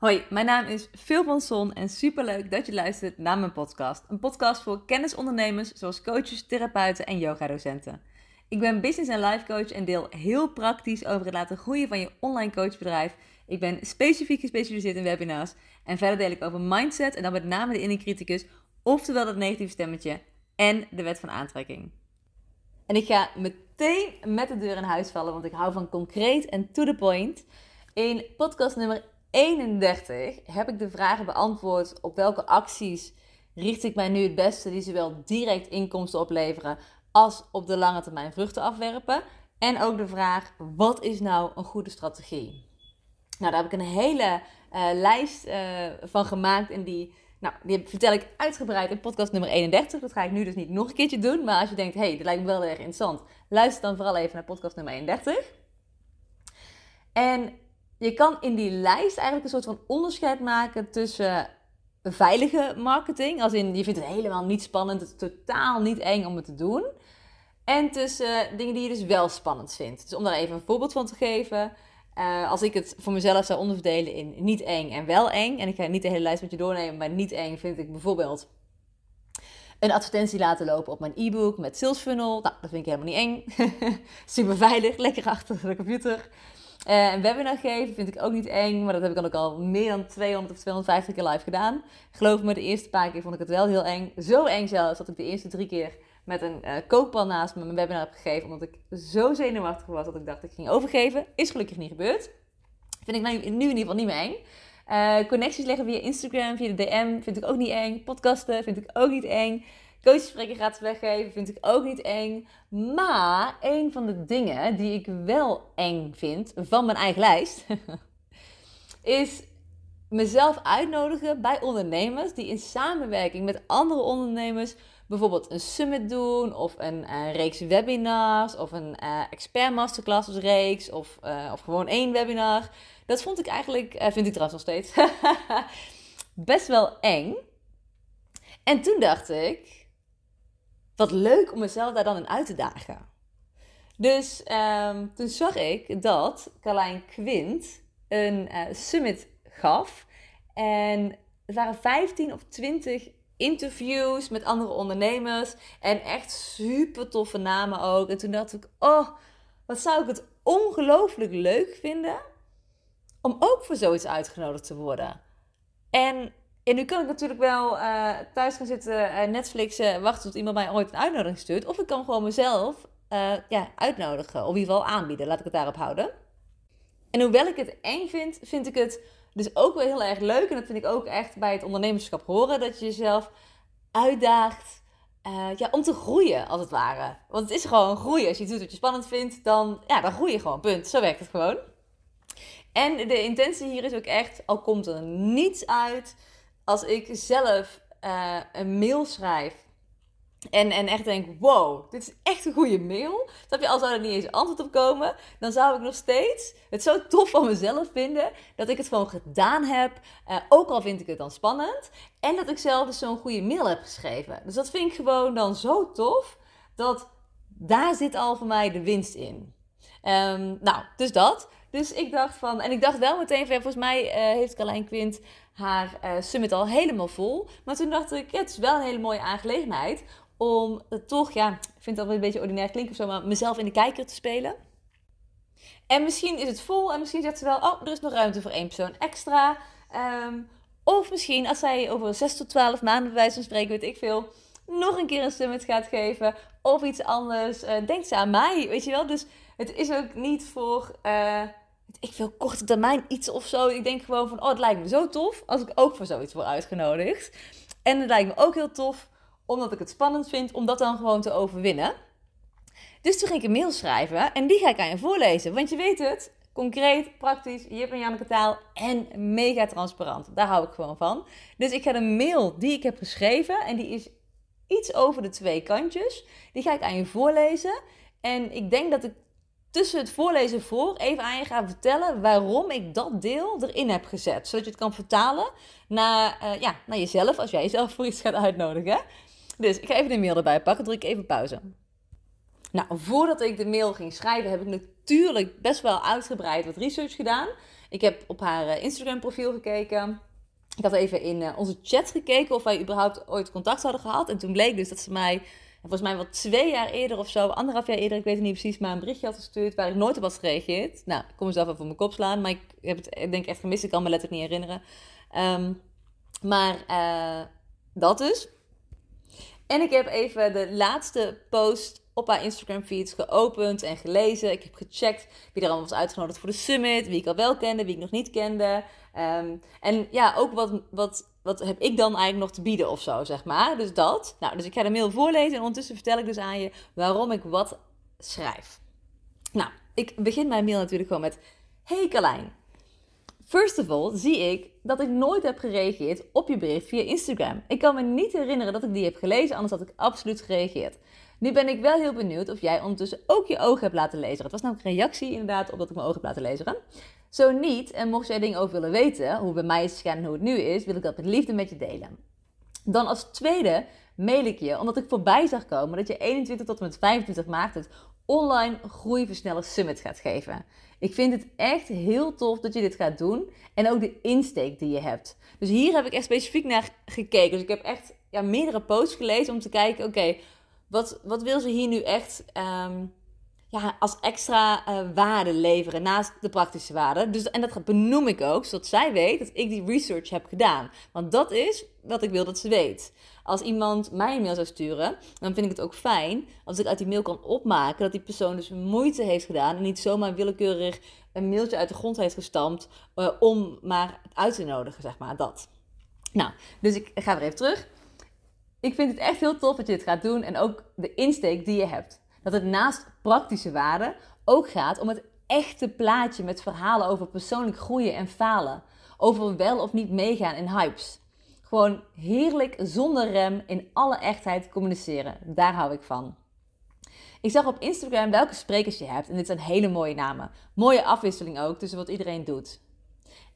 Hoi, mijn naam is Phil van Son en superleuk dat je luistert naar mijn podcast. Een podcast voor kennisondernemers zoals coaches, therapeuten en yogadocenten. Ik ben business en life coach en deel heel praktisch over het laten groeien van je online coachbedrijf. Ik ben specifiek gespecialiseerd in webinars en verder deel ik over mindset en dan met name de inner criticus, oftewel dat negatieve stemmetje en de wet van aantrekking. En ik ga meteen met de deur in huis vallen, want ik hou van concreet en to the point. In podcast nummer 31 heb ik de vragen beantwoord op welke acties richt ik mij nu het beste die zowel direct inkomsten opleveren als op de lange termijn vruchten afwerpen. En ook de vraag, wat is nou een goede strategie? Nou, daar heb ik een hele uh, lijst uh, van gemaakt en die, nou, die vertel ik uitgebreid in podcast nummer 31. Dat ga ik nu dus niet nog een keertje doen, maar als je denkt, hé, hey, dat lijkt me wel erg interessant, luister dan vooral even naar podcast nummer 31. En je kan in die lijst eigenlijk een soort van onderscheid maken tussen veilige marketing, als in je vindt het helemaal niet spannend, het totaal niet eng om het te doen, en tussen dingen die je dus wel spannend vindt. Dus om daar even een voorbeeld van te geven, uh, als ik het voor mezelf zou onderverdelen in niet eng en wel eng, en ik ga niet de hele lijst met je doornemen, maar niet eng vind ik bijvoorbeeld een advertentie laten lopen op mijn e-book met sales funnel. Nou, dat vind ik helemaal niet eng. Super veilig, lekker achter de computer. Uh, een webinar geven vind ik ook niet eng, maar dat heb ik dan ook al meer dan 200 of 250 keer live gedaan. Geloof me, de eerste paar keer vond ik het wel heel eng. Zo eng zelfs dat ik de eerste drie keer met een uh, kookpan naast me mijn webinar heb gegeven. Omdat ik zo zenuwachtig was dat ik dacht ik ging overgeven. Is gelukkig niet gebeurd. Vind ik nu, in ieder geval niet meer eng. Uh, connecties leggen via Instagram, via de DM vind ik ook niet eng. Podcasten vind ik ook niet eng. Coachgesprekken gratis weggeven vind ik ook niet eng. Maar een van de dingen die ik wel eng vind van mijn eigen lijst, is mezelf uitnodigen bij ondernemers die in samenwerking met andere ondernemers bijvoorbeeld een summit doen of een uh, reeks webinars of een uh, expert masterclasses reeks of, uh, of gewoon één webinar. Dat vond ik eigenlijk, vind ik trouwens nog steeds, best wel eng. En toen dacht ik, wat leuk om mezelf daar dan in uit te dagen. Dus um, toen zag ik dat Carlijn Quint een uh, summit gaf. En er waren 15 of 20 interviews met andere ondernemers. En echt super toffe namen ook. En toen dacht ik, oh, wat zou ik het ongelooflijk leuk vinden om ook voor zoiets uitgenodigd te worden. En en nu kan ik natuurlijk wel uh, thuis gaan zitten en Netflixen, wachten tot iemand mij ooit een uitnodiging stuurt. Of ik kan gewoon mezelf uh, ja, uitnodigen, of in ieder geval aanbieden. Laat ik het daarop houden. En hoewel ik het eng vind, vind ik het dus ook wel heel erg leuk. En dat vind ik ook echt bij het ondernemerschap horen. Dat je jezelf uitdaagt ja, om te groeien, als het ware. Want het is gewoon groeien. Als je doet wat je spannend vindt, dan, ja, dan groei je gewoon. Punt. Zo werkt het gewoon. En de intentie hier is ook echt, al komt er niets uit als ik zelf uh, een mail schrijf en, en echt denk, wow, dit is echt een goede mail. Snap je, al zou er niet eens antwoord op komen, dan zou ik nog steeds het zo tof van mezelf vinden dat ik het gewoon gedaan heb. Uh, ook al vind ik het dan spannend. En dat ik zelf dus zo'n goede mail heb geschreven. Dus dat vind ik gewoon dan zo tof dat daar zit al voor mij de winst in. Um, nou, dus dat. Dus ik dacht van, en ik dacht wel meteen, volgens mij uh, heeft Carlijn Quint haar uh, summit al helemaal vol. Maar toen dacht ik, het is wel een hele mooie aangelegenheid om toch, ja, ik vind dat wel een beetje ordinair klinken of zo, maar mezelf in de kijker te spelen. En misschien is het vol en misschien zegt ze wel, oh, er is nog ruimte voor één persoon extra. Um, of misschien als zij over 6 tot 12 maanden bij wijze van spreken, weet ik veel, nog een keer een summit gaat geven of iets anders. Uh, denkt ze aan mij, weet je wel. Dus het is ook niet voor... ik wil korte termijn iets of zo. Ik denk gewoon van, oh, het lijkt me zo tof als ik ook voor zoiets word uitgenodigd. En het lijkt me ook heel tof, omdat ik het spannend vind, om dat dan gewoon te overwinnen. Dus toen ging ik een mail schrijven en die ga ik aan je voorlezen. Want je weet het, concreet, praktisch, Jip en Janneke taal en mega transparant. Daar hou ik gewoon van. Dus ik ga de mail die ik heb geschreven en die is iets over de twee kantjes. Die ga ik aan je voorlezen. En ik denk dat ik tussen het voorlezen voor even aan je gaan vertellen waarom ik dat deel erin heb gezet. Zodat je het kan vertalen naar, uh, ja, naar jezelf als jij jezelf voor iets gaat uitnodigen. Dus ik ga even de mail erbij pakken, druk even pauze. Nou, voordat ik de mail ging schrijven heb ik natuurlijk best wel uitgebreid wat research gedaan. Ik heb op haar eh, Instagram profiel gekeken. Ik had even in uh, onze chat gekeken of wij überhaupt ooit contact hadden gehad. En toen bleek dus dat ze mij, volgens mij wel twee jaar eerder of zo, anderhalf jaar eerder, ik weet het niet precies, maar een berichtje had gestuurd waar ik nooit op had gereageerd. Nou, ik kon mezelf even op mijn kop slaan, maar ik heb het ik denk echt gemist. Ik kan me letterlijk niet herinneren. Um, maar uh, dat dus. En ik heb even de laatste post op haar Instagram feeds geopend en gelezen. Ik heb gecheckt wie er allemaal was uitgenodigd voor de summit. Wie ik al wel kende, wie ik nog niet kende. Um, en ja, ook wat, wat, wat heb ik dan eigenlijk nog te bieden of zo, zeg maar. Dus dat. Nou, dus ik ga de mail voorlezen en ondertussen vertel ik dus aan je waarom ik wat schrijf. Nou, ik begin mijn mail natuurlijk gewoon met... Hey Carlijn, First of all zie ik dat ik nooit heb gereageerd op je bericht via Instagram. Ik kan me niet herinneren dat ik die heb gelezen, anders had ik absoluut gereageerd. Nu ben ik wel heel benieuwd of jij ondertussen ook je ogen hebt laten lezen. Het was namelijk een reactie inderdaad op dat ik mijn ogen heb laten lezen. Zo niet, en mocht jij dingen over willen weten, hoe bij mij is gegaan en hoe het nu is, wil ik dat met liefde met je delen. Dan als tweede mail ik je, omdat ik voorbij zag komen dat je 21 tot en met 25 maart het online groeiversneller summit gaat geven. Ik vind het echt heel tof dat je dit gaat doen. En ook de insteek die je hebt. Dus hier heb ik echt specifiek naar gekeken. Dus ik heb echt ja, meerdere posts gelezen om te kijken: oké, wat, wat wil ze hier nu echt ehm, ja, als extra uh, waarde leveren naast de praktische waarde? Dus, en dat benoem ik ook, zodat zij weet dat ik die research heb gedaan. Want dat is wat ik wil dat ze weet. Als iemand mij een mail zou sturen, dan vind ik het ook fijn als ik uit die mail kan opmaken dat die persoon dus moeite heeft gedaan en niet zomaar willekeurig een mailtje uit de grond heeft gestampt uh, om maar uit te nodigen, zeg maar, dat. Nou, dus ik ga weer even terug. Ik vind het echt heel tof dat je dit gaat doen en ook de insteek die je hebt. Dat het naast praktische waarden ook gaat om het echte plaatje met verhalen over persoonlijk groeien en falen. Over wel of niet meegaan in hypes. Gewoon heerlijk zonder rem in alle echtheid communiceren. Daar hou ik van. Ik zag op Instagram welke sprekers je hebt en dit zijn hele mooie namen. Mooie afwisseling ook tussen wat iedereen doet.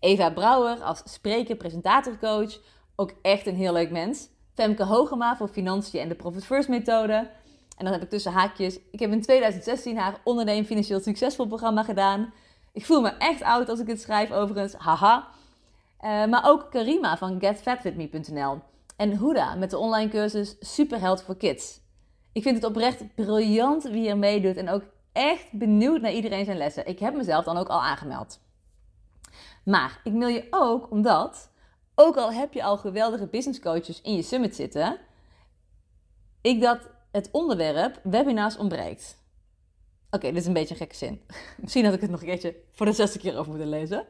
Eva Brouwer als spreker, presentator, coach. Ook echt een heel leuk mens. Femke Hogema voor financiën en de Profit First methode. En dan heb ik tussen haakjes. Ik heb in 2016 haar onderneem financieel succesvol programma gedaan. Ik voel me echt oud als ik het schrijf overigens. Haha. Uh, maar ook Karima van getfatwithme.nl. En Huda met de online cursus Superheld voor Kids. Ik vind het oprecht briljant wie er meedoet en ook echt benieuwd naar iedereen zijn lessen. Ik heb mezelf dan ook al aangemeld. Maar ik mail je ook omdat, ook al heb je al geweldige business coaches in je summit zitten, ik dat het onderwerp webinars ontbreekt. Oké, dit is een beetje een gekke zin. Misschien had ik het nog een keertje voor de zesde keer over moeten lezen.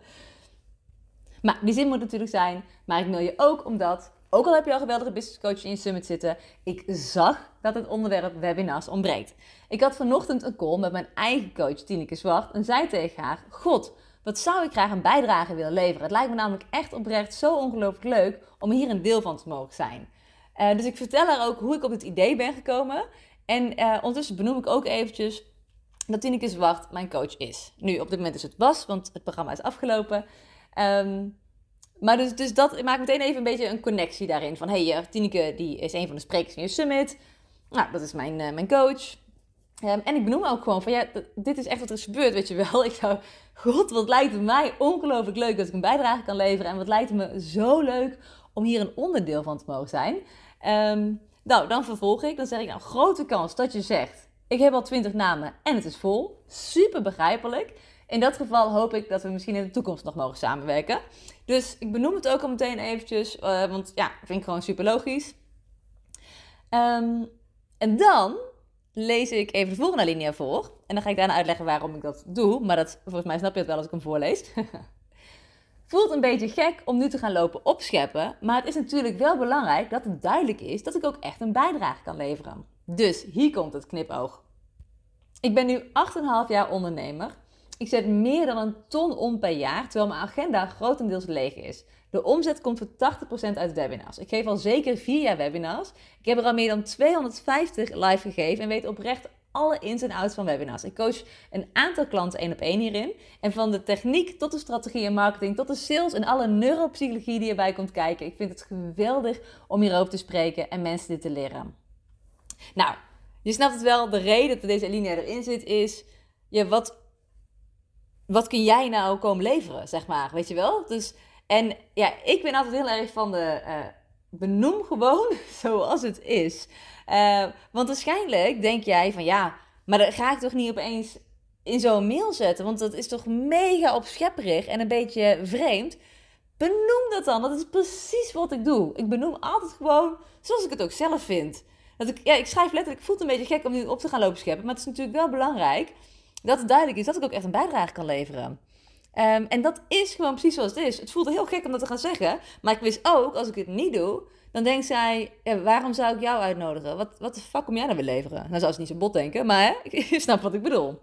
Maar die zin moet natuurlijk zijn. Maar ik mail je ook omdat, ook al heb je al geweldige business coach in je summit zitten, ik zag dat het onderwerp webinars ontbreekt. Ik had vanochtend een call met mijn eigen coach Tineke Zwart en zei tegen haar: God, wat zou ik graag een bijdrage willen leveren? Het lijkt me namelijk echt oprecht zo ongelooflijk leuk om hier een deel van te mogen zijn. Uh, dus ik vertel haar ook hoe ik op dit idee ben gekomen. En uh, ondertussen benoem ik ook eventjes dat Tineke Zwart mijn coach is. Nu, op dit moment is het was, want het programma is afgelopen. Um, maar dus, dus dat maakt meteen even een beetje een connectie daarin. Van, hé, hey, Tineke die is een van de sprekers in je summit. Nou, dat is mijn, mijn coach. Um, en ik benoem ook gewoon van, ja, dit is echt wat er is gebeurd, weet je wel. Ik zou, god, wat lijkt het mij ongelooflijk leuk dat ik een bijdrage kan leveren. En wat lijkt het me zo leuk om hier een onderdeel van te mogen zijn. Um, nou, dan vervolg ik. Dan zeg ik, nou, grote kans dat je zegt, ik heb al twintig namen en het is vol. Super begrijpelijk. In dat geval hoop ik dat we misschien in de toekomst nog mogen samenwerken. Dus ik benoem het ook al meteen eventjes, uh, want ja, vind ik gewoon super logisch. Um, en dan lees ik even de volgende linia voor. En dan ga ik daarna uitleggen waarom ik dat doe. Maar dat, volgens mij snap je het wel als ik hem voorlees. Voelt een beetje gek om nu te gaan lopen opscheppen. Maar het is natuurlijk wel belangrijk dat het duidelijk is dat ik ook echt een bijdrage kan leveren. Dus hier komt het knipoog. Ik ben nu 8,5 jaar ondernemer ik zet meer dan een ton om per jaar, terwijl mijn agenda grotendeels leeg is. De omzet komt voor 80% uit webinars. Ik geef al zeker 4 jaar webinars. Ik heb er al meer dan 250 live gegeven en weet oprecht alle ins en outs van webinars. Ik coach een aantal klanten één op één hierin. En van de techniek tot de strategie en marketing, tot de sales en alle neuropsychologie die erbij komt kijken. Ik vind het geweldig om hierover te spreken en mensen dit te leren. Nou, je snapt het wel, de reden dat deze linie erin zit is... Ja, wat wat kun jij nou komen leveren, zeg maar, weet je wel? Dus, en ja, ik ben altijd heel erg van de uh, benoem gewoon zoals het is. Uh, want waarschijnlijk denk jij van ja, maar dat ga ik toch niet opeens in zo'n mail zetten, want dat is toch mega opschepperig en een beetje vreemd. Benoem dat dan. Dat is precies wat ik doe. Ik benoem altijd gewoon zoals ik het ook zelf vind. Dat ik, ja, ik schrijf letterlijk, ik voel het een beetje gek om nu op te gaan lopen scheppen. Maar het is natuurlijk wel belangrijk dat het duidelijk is dat ik ook echt een bijdrage kan leveren. Um, en dat is gewoon precies zoals het is. Het voelt heel gek om dat te gaan zeggen. Maar ik wist ook, als ik het niet doe, dan denkt zij: waarom zou ik jou uitnodigen? Wat, wat de fuck kom jij nou weer leveren? Nou zou ze niet zo bot denken, maar hè, je snapt wat ik bedoel.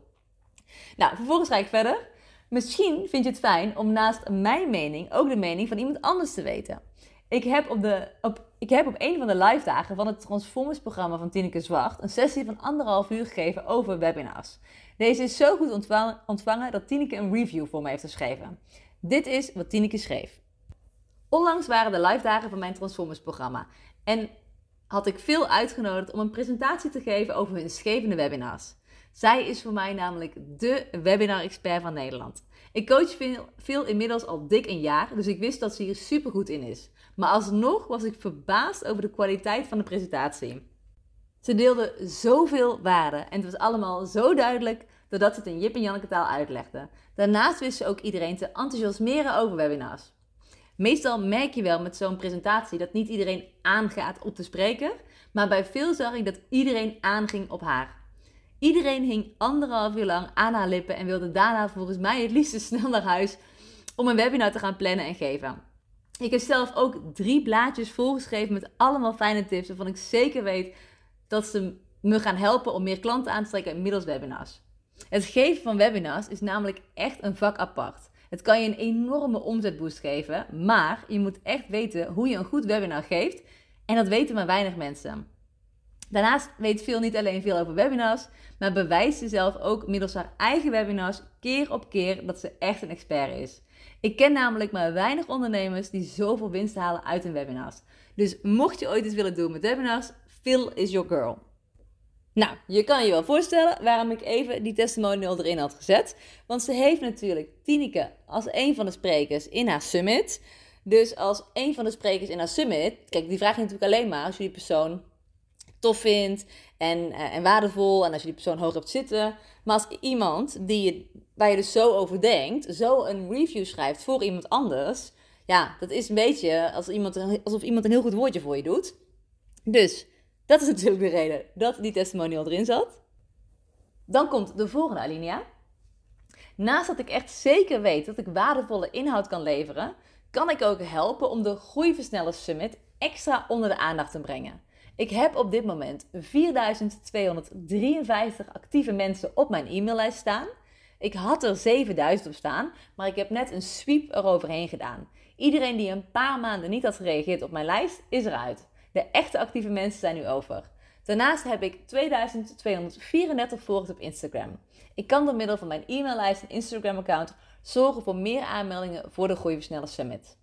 Nou, vervolgens ga ik verder. Misschien vind je het fijn om naast mijn mening ook de mening van iemand anders te weten. Ik heb op, de, op, ik heb op een van de live dagen van het Transformers-programma van Tineke Zwart een sessie van anderhalf uur gegeven over webinars. Deze is zo goed ontvangen, dat Tineke een review voor me heeft geschreven. Dit is wat Tineke schreef. Onlangs waren de live dagen van mijn Transformers-programma en had ik veel uitgenodigd om een presentatie te geven over hun schevende webinars. Zij is voor mij namelijk de webinar-expert van Nederland. Ik coach veel, veel, inmiddels al dik een jaar, dus ik wist dat ze hier super goed in is. Maar alsnog was ik verbaasd over de kwaliteit van de presentatie. Ze deelde zoveel waarde en het was allemaal zo duidelijk doordat ze het in Jip en Janneke taal uitlegde. Daarnaast wist ze ook iedereen te enthousiasmeren over webinars. Meestal merk je wel met zo'n presentatie dat niet iedereen aangaat op de spreker, maar bij veel zag ik dat iedereen aanging op haar. Iedereen hing anderhalf uur lang aan haar lippen en wilde daarna volgens mij het liefst snel naar huis om een webinar te gaan plannen en geven. Ik heb zelf ook drie blaadjes volgeschreven met allemaal fijne tips waarvan ik zeker weet dat ze me gaan helpen om meer klanten aan te trekken middels webinars. Het geven van webinars is namelijk echt een vak apart. Het kan je een enorme omzetboost geven, maar je moet echt weten hoe je een goed webinar geeft en dat weten maar weinig mensen. Daarnaast weet veel niet alleen veel over webinars, maar bewijst ze zelf ook middels haar eigen webinars keer op keer dat ze echt een expert is. Ik ken namelijk maar weinig ondernemers die zoveel winst halen uit hun webinars. Dus mocht je ooit iets willen doen met webinars, Phil is your girl. Nou, je kan je wel voorstellen waarom ik even die testimonial erin had gezet. Want ze heeft natuurlijk Tineke als een van de sprekers in haar summit. Dus als een van de sprekers in haar summit, kijk, die vraag je natuurlijk alleen maar als je die persoon tof vindt en, eh, en waardevol en als je die persoon hoog hebt zitten. Maar als iemand die je, waar je dus zo over denkt, zo een review schrijft voor iemand anders, ja, dat is een beetje als iemand, alsof iemand een heel goed woordje voor je doet. Dus dat is natuurlijk de reden dat die testimonial erin zat. Dan komt de volgende alinea. Naast dat ik echt zeker weet dat ik waardevolle inhoud kan leveren, kan ik ook helpen om de Groeiversneller Summit extra onder de aandacht te brengen. Ik heb op dit moment 4253 actieve mensen op mijn e-maillijst staan. Ik had er 7000 op staan, maar ik heb net een sweep eroverheen gedaan. Iedereen die een paar maanden niet had gereageerd op mijn lijst, is eruit. De echte actieve mensen zijn nu over. Daarnaast heb ik 2234 volgers op Instagram. Ik kan door middel van mijn e-maillijst en Instagram-account zorgen voor meer aanmeldingen voor de Groeiversneller Summit.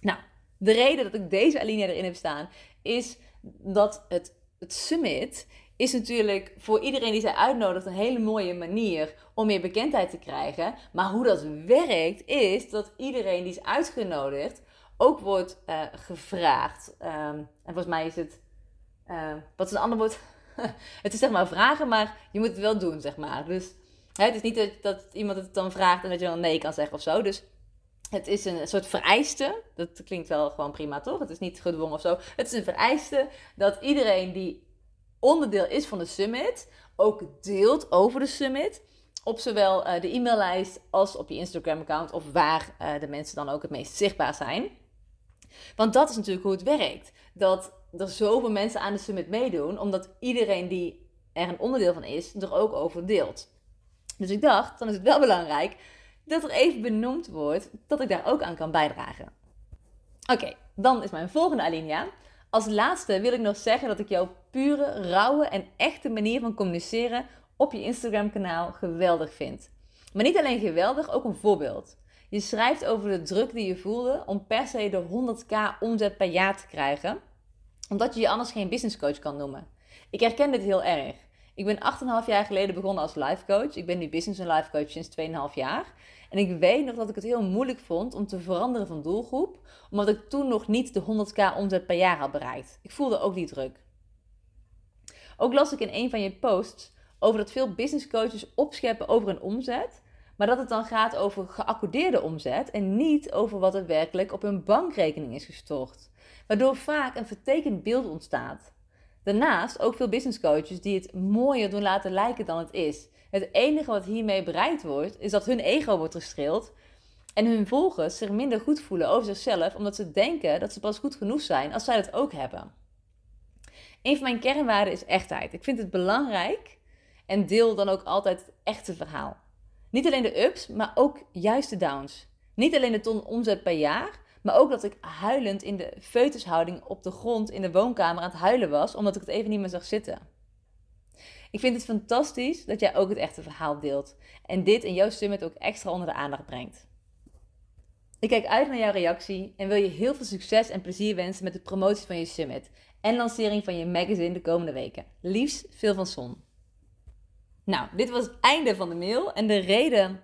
Nou, de reden dat ik deze alinea erin heb staan is dat het, het summit is natuurlijk voor iedereen die zij uitnodigt een hele mooie manier om meer bekendheid te krijgen. Maar hoe dat werkt is dat iedereen die is uitgenodigd ook wordt uh, gevraagd. Um, en volgens mij is het. Uh, wat is een ander woord? het is zeg maar vragen, maar je moet het wel doen, zeg maar. Dus hè, het is niet dat, iemand het dan vraagt en dat je dan nee kan zeggen of zo. Dus het is een soort vereiste. Dat klinkt wel gewoon prima, toch? Het is niet gedwongen of zo. Het is een vereiste dat iedereen die onderdeel is van de summit ook deelt over de summit. Op zowel uh, de e-maillijst als op je Instagram-account of waar de mensen dan ook het meest zichtbaar zijn. Want dat is natuurlijk hoe het werkt. Dat er zoveel mensen aan de summit meedoen, omdat iedereen die er een onderdeel van is, er ook over deelt. Dus ik dacht, dan is het wel belangrijk dat er even benoemd wordt dat ik daar ook aan kan bijdragen. Oké, dan is mijn volgende alinea. Als laatste wil ik nog zeggen dat ik jouw pure, rauwe en echte manier van communiceren op je Instagram-kanaal geweldig vind. Maar niet alleen geweldig, ook een voorbeeld. Je schrijft over de druk die je voelde om per se de 100k omzet per jaar te krijgen, omdat je je anders geen business coach kan noemen. Ik herken dit heel erg. Ik ben 8,5 jaar geleden begonnen als life coach. Ik ben nu business en life coach sinds 2,5 jaar. En ik weet nog dat ik het heel moeilijk vond om te veranderen van doelgroep, omdat ik toen nog niet de 100k omzet per jaar had bereikt. Ik voelde ook die druk. Ook las ik in een van je posts over dat veel business coaches opscheppen over een omzet, maar dat het dan gaat over geaccordeerde omzet en niet over wat er werkelijk op hun bankrekening is gestort. Waardoor vaak een vertekend beeld ontstaat. Daarnaast ook veel business coaches die het mooier doen laten lijken dan het is. Het enige wat hiermee bereikt wordt, is dat hun ego wordt gestreeld en hun volgers zich minder goed voelen over zichzelf, omdat ze denken dat ze pas goed genoeg zijn als zij dat ook hebben. Een van mijn kernwaarden is echtheid. Ik vind het belangrijk en deel dan ook altijd het echte verhaal. Niet alleen de ups, maar ook juist de downs. Niet alleen de ton omzet per jaar, maar ook dat ik huilend in de feutushouding op de grond in de woonkamer aan het huilen was, omdat ik het even niet meer zag zitten. Ik vind het fantastisch dat jij ook het echte verhaal deelt en dit in jouw summit ook extra onder de aandacht brengt. Ik kijk uit naar jouw reactie en wil je heel veel succes en plezier wensen met de promotie van je summit en lancering van je magazine de komende weken. Liefst veel van zon. Nou, dit was het einde van de mail en de reden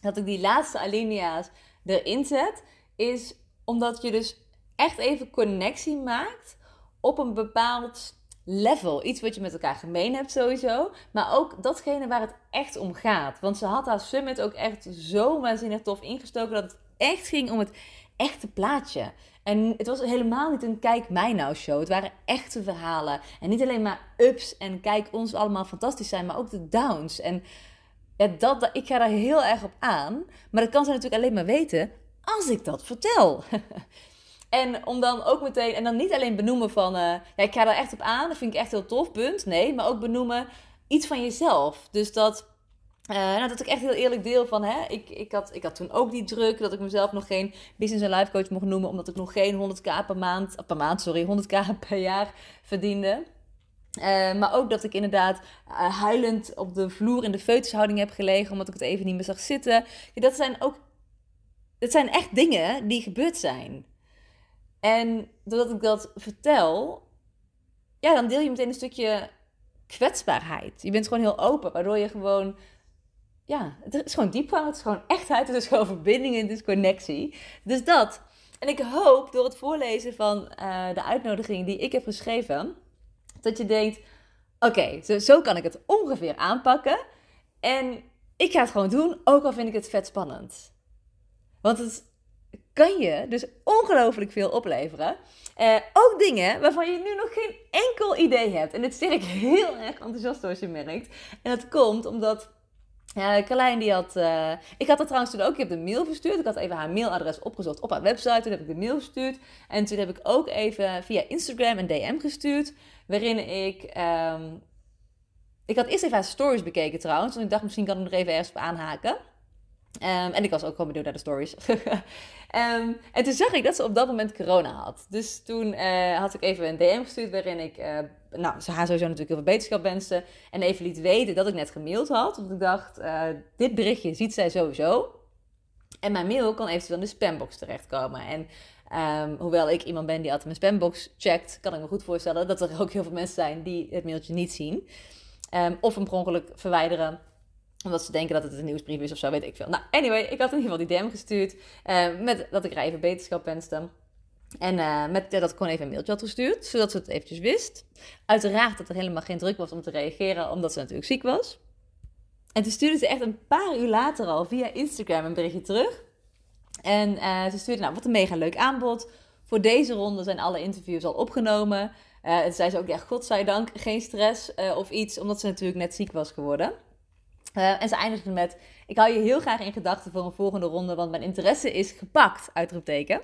dat ik die laatste alinea's erin zet is omdat je dus echt even connectie maakt op een bepaald level. Iets wat je met elkaar gemeen hebt sowieso. Maar ook datgene waar het echt om gaat. Want ze had haar summit ook echt zo waanzinnig tof ingestoken. Dat het echt ging om het echte plaatje. En het was helemaal niet een kijk mij nou show. Het waren echte verhalen. En niet alleen maar ups en kijk ons allemaal fantastisch zijn. Maar ook de downs. En ja, dat, dat, ik ga daar heel erg op aan. Maar dat kan ze natuurlijk alleen maar weten als ik dat vertel. En om dan ook meteen, en dan niet alleen benoemen van, uh, ja, ik ga daar echt op aan, dat vind ik echt heel tof, punt. Nee, maar ook benoemen iets van jezelf. Dus dat, uh, nou, dat ik echt heel eerlijk deel van, hè, ik, ik, had, ik had toen ook die druk dat ik mezelf nog geen business en life coach mocht noemen, omdat ik nog geen 100k per maand, per maand, sorry, 100k per jaar verdiende. Uh, maar ook dat ik inderdaad huilend op de vloer in de feutushouding heb gelegen, omdat ik het even niet meer zag zitten. Ja, dat zijn ook, dat zijn echt dingen die gebeurd zijn. En doordat ik dat vertel, ja, dan deel je meteen een stukje kwetsbaarheid. Je bent gewoon heel open, waardoor je gewoon, ja, het is gewoon diepgang, het is gewoon echtheid, het is gewoon verbinding, het is connectie. Dus dat. En ik hoop door het voorlezen van uh, de uitnodiging die ik heb geschreven, dat je denkt: oké, zo, zo kan ik het ongeveer aanpakken. En ik ga het gewoon doen, ook al vind ik het vet spannend. Want het kan je dus ongelooflijk veel opleveren. Uh, ook dingen waarvan je nu nog geen enkel idee hebt. En dit stel ik heel erg enthousiast zoals je merkt. En dat komt omdat uh, Carlijn die had... Uh, ik had dat trouwens toen ook, ik heb de mail verstuurd. Ik had even haar mailadres opgezocht op haar website. Toen heb ik de mail verstuurd. En toen heb ik ook even via Instagram een DM gestuurd. Waarin ik... Um, ik had eerst even haar stories bekeken trouwens. Want ik dacht misschien kan ik nog even ergens op aanhaken. Um, en ik was ook gewoon benieuwd naar de stories. um, en toen zag ik dat ze op dat moment corona had. Dus toen uh, had ik even een DM gestuurd waarin ik, uh, nou, ze haar sowieso natuurlijk heel veel beterschap wenste. En even liet weten dat ik net gemaild had. Want ik dacht, uh, dit berichtje ziet zij sowieso. En mijn mail kan eventueel in de spambox terechtkomen. En um, hoewel ik iemand ben die altijd mijn spambox checkt, kan ik me goed voorstellen dat er ook heel veel mensen zijn die het mailtje niet zien. of hem per ongeluk verwijderen omdat ze denken dat het een nieuwsbrief is of zo, weet ik veel. Nou, anyway, ik had in ieder geval die DM gestuurd. Uh, met dat ik even beterschap wenste. En uh, met, dat ik gewoon even een mailtje had gestuurd, zodat ze het eventjes wist. Uiteraard dat er helemaal geen druk was om te reageren, omdat ze natuurlijk ziek was. En toen stuurde ze echt een paar uur later al via Instagram een berichtje terug. En uh, ze stuurde, nou, wat een mega leuk aanbod. Voor deze ronde zijn alle interviews al opgenomen. Uh, en zei ze ook, ja, godzijdank, geen stress of iets, omdat ze natuurlijk net ziek was geworden. Uh, en ze eindigde met: Ik hou je heel graag in gedachten voor een volgende ronde, want mijn interesse is gepakt. Uitroepteken.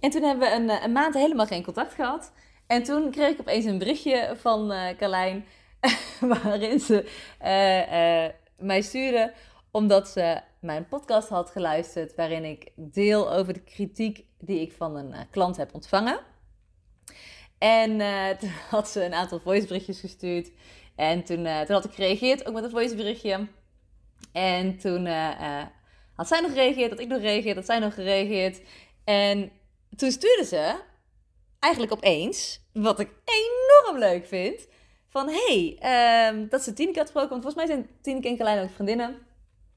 En toen hebben we een, eh, een maand helemaal geen contact gehad. En toen kreeg ik opeens een berichtje van uh, Carlijn, waarin ze mij stuurde omdat ze mijn podcast had geluisterd, waarin ik deel over de kritiek die ik van een klant heb ontvangen. En toen had ze een aantal voiceberichtjes gestuurd. En toen, uh, toen had ik gereageerd, ook met een voiceberichtje. En toen uh, had zij nog gereageerd, had ik nog gereageerd, had zij nog gereageerd. En toen stuurde ze, eigenlijk opeens, wat ik enorm leuk vind, van hey, ehm, dat ze Tineke had gesproken. Want volgens mij zijn Tineke en Carlijn ook vriendinnen.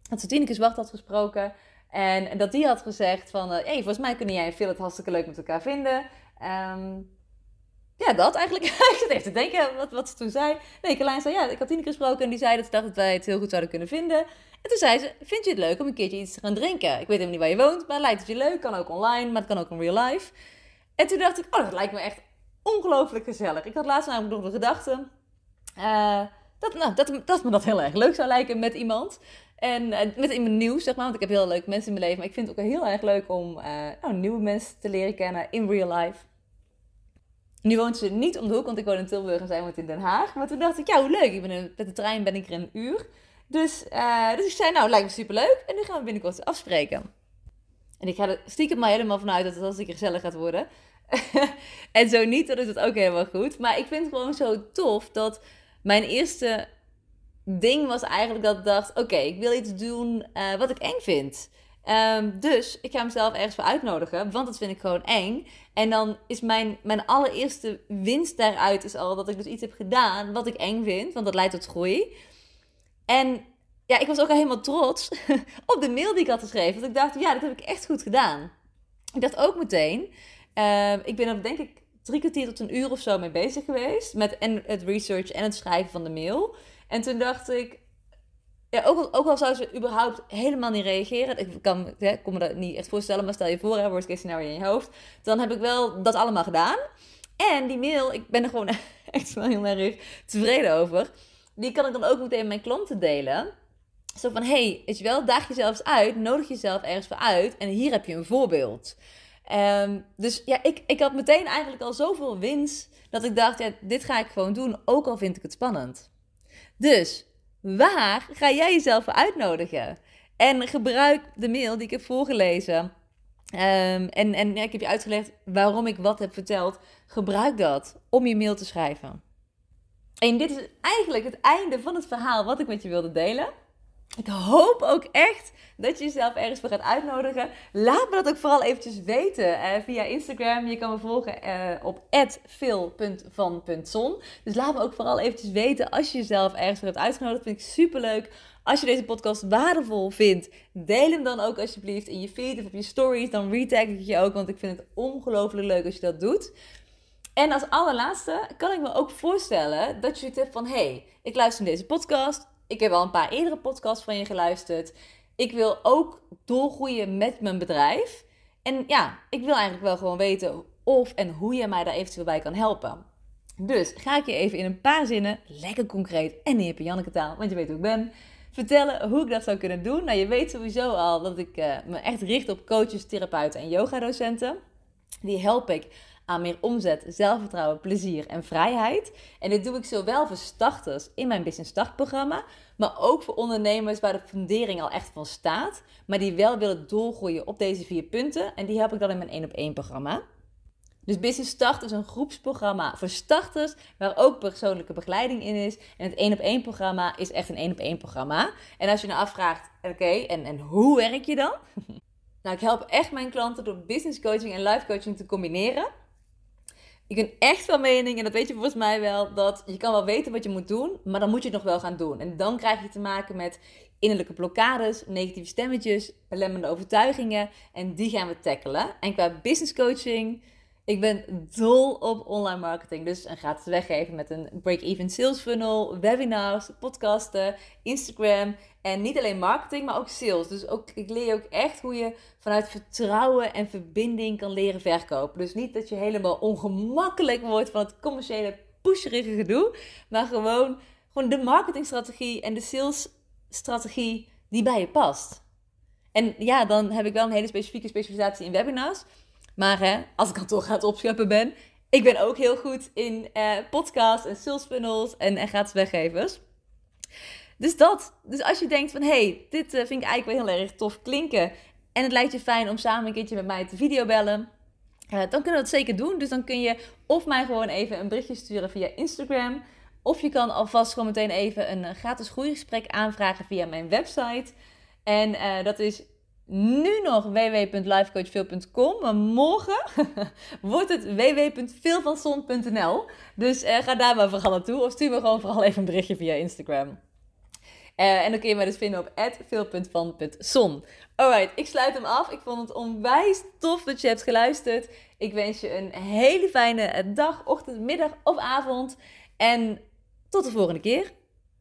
Dat ze Tineke Zwart had gesproken. En, dat die had gezegd van, hé, hey, volgens mij kunnen jij en Phil het hartstikke leuk met elkaar vinden. Ehm, ja, dat eigenlijk. ik zit even te denken wat, wat ze toen zei. Nee, Carlijn zei, ja, ik had Tineke gesproken en die zei dat ze dacht dat wij het heel goed zouden kunnen vinden. En toen zei ze, vind je het leuk om een keertje iets te gaan drinken? Ik weet helemaal niet waar je woont, maar lijkt het je leuk? Kan ook online, maar het kan ook in real life. En toen dacht ik, oh, dat lijkt me echt ongelooflijk gezellig. Ik had laatst namelijk nog de gedachte uh, dat, nou, dat, dat me dat heel erg leuk zou lijken met iemand. En uh, met iemand nieuws, zeg maar. Want ik heb heel leuke mensen in mijn leven. Maar ik vind het ook heel erg leuk om nou, nieuwe mensen te leren kennen in real life. Nu woont ze niet om de hoek, want ik woon in Tilburg en zij woont in Den Haag. Maar toen dacht ik, ja, hoe leuk. Ik ben met de trein ben ik er een uur. Dus, uh, dus ik zei, nou, lijkt me superleuk. En nu gaan we binnenkort afspreken. En ik ga er stiekem maar helemaal vanuit dat het als ik gezellig gaat worden. en zo niet, dan is het ook helemaal goed. Maar ik vind het gewoon zo tof dat mijn eerste ding was eigenlijk dat ik dacht: oké, ik wil iets doen uh, wat ik eng vind. Um, dus ik ga mezelf ergens voor uitnodigen, want dat vind ik gewoon eng. En dan is mijn, mijn allereerste winst daaruit is al dat ik dus iets heb gedaan wat ik eng vind, want dat leidt tot groei. En ja, ik was ook al helemaal trots op de mail die ik had geschreven. Want ik dacht, ja, dat heb ik echt goed gedaan. Ik dacht ook meteen, uh, ik ben er denk ik drie kwartier tot een uur of zo mee bezig geweest. Met en het research en het schrijven van de mail. En toen dacht ik, ja, ook, ook al zou ze überhaupt helemaal niet reageren. Ik kan, hè, kon me dat niet echt voorstellen, maar stel je voor, hè, worst case scenario in je hoofd. Dan heb ik wel dat allemaal gedaan. En die mail, ik ben er gewoon echt wel heel erg tevreden over. Die kan ik dan ook meteen met mijn klanten delen. Zo van, hey, is je wel, daag jezelf uit, nodig jezelf ergens voor uit. En hier heb je een voorbeeld. Um, dus ja, ik, ik had meteen eigenlijk al zoveel winst dat ik dacht, ja, dit ga ik gewoon doen, ook al vind ik het spannend. Dus waar ga jij jezelf uitnodigen? En gebruik de mail die ik heb voorgelezen. Um, en en ja, ik heb je uitgelegd waarom ik wat heb verteld. Gebruik dat om je mail te schrijven. En dit is eigenlijk het einde van het verhaal wat ik met je wilde delen. Ik hoop ook echt dat je jezelf ergens voor gaat uitnodigen. Laat me dat ook vooral eventjes weten uh, via Instagram. Je kan me volgen uh, op @phil.van.zon. Dus laat me ook vooral eventjes weten als je jezelf ergens voor hebt uitgenodigd. Vind ik super leuk. Als je deze podcast waardevol vindt, deel hem dan ook alsjeblieft in je feed of op je stories. Dan retag ik je ook, want ik vind het ongelooflijk leuk als je dat doet. En als allerlaatste kan ik me ook voorstellen dat je het hebt van... hey, ik luister naar deze podcast ik heb al een paar eerdere podcasts van je geluisterd. Ik wil ook doorgroeien met mijn bedrijf. En ja, ik wil eigenlijk wel gewoon weten of en hoe je mij daar eventueel bij kan helpen. Dus ga ik je even in een paar zinnen, lekker concreet en in je Janneke taal, want je weet hoe ik ben, vertellen hoe ik dat zou kunnen doen. Nou, je weet sowieso al dat ik uh, me echt richt op coaches, therapeuten en yogadocenten. Die help ik aan meer omzet, zelfvertrouwen, plezier en vrijheid. En dit doe ik zowel voor starters in mijn Business Start programma, maar ook voor ondernemers waar de fundering al echt van staat, maar die wel willen doorgroeien op deze vier punten. En die help ik dan in mijn 1 op 1 programma. Dus Business Start is een groepsprogramma voor starters, waar ook persoonlijke begeleiding in is. En het 1 op 1 programma is echt een 1 op 1 programma. En als je nou afvraagt, oké, en, en hoe werk je dan? nou, ik help echt mijn klanten door business coaching en life coaching te combineren. Ik ben echt van mening, en dat weet je volgens mij wel, dat je kan wel weten wat je moet doen, maar dan moet je het nog wel gaan doen. En dan krijg je te maken met innerlijke blokkades, negatieve stemmetjes, belemmerende overtuigingen. En die gaan we tackelen. En qua business coaching ik ben dol op online marketing. Dus een gratis weggeven met een break-even sales funnel, webinars, podcasten, Instagram. En niet alleen marketing, maar ook sales. Dus ook, ik leer ook echt hoe je vanuit vertrouwen en verbinding kan leren verkopen. Dus niet dat je helemaal ongemakkelijk wordt van het commerciële pusherige gedoe. Maar gewoon, gewoon de marketingstrategie en de salesstrategie die bij je past. En ja, dan heb ik wel een hele specifieke specialisatie in webinars. Maar hè, als ik dan toch aan het opscheppen ben, ik ben ook heel goed in uh, podcasts en sales funnels en, en gratis weggevers. Dus dat. Dus als je denkt van, hey, dit uh, vind ik eigenlijk wel heel erg tof klinken. En het lijkt je fijn om samen een keertje met mij te videobellen. Uh, dan kunnen we dat zeker doen. Dus dan kun je of mij gewoon even een berichtje sturen via Instagram. Of je kan alvast gewoon meteen even een gratis groeigesprek aanvragen via mijn website. En dat is nu nog www.lifecoachveel.com, maar morgen wordt het www.veelvanson.nl. Dus uh, ga daar maar vooral naartoe of stuur me gewoon vooral even een berichtje via Instagram. Uh, en dan kun je mij dus vinden op veel.van.son. Alright, ik sluit hem af. Ik vond het onwijs tof dat je hebt geluisterd. Ik wens je een hele fijne dag, ochtend, middag of avond. En tot de volgende keer.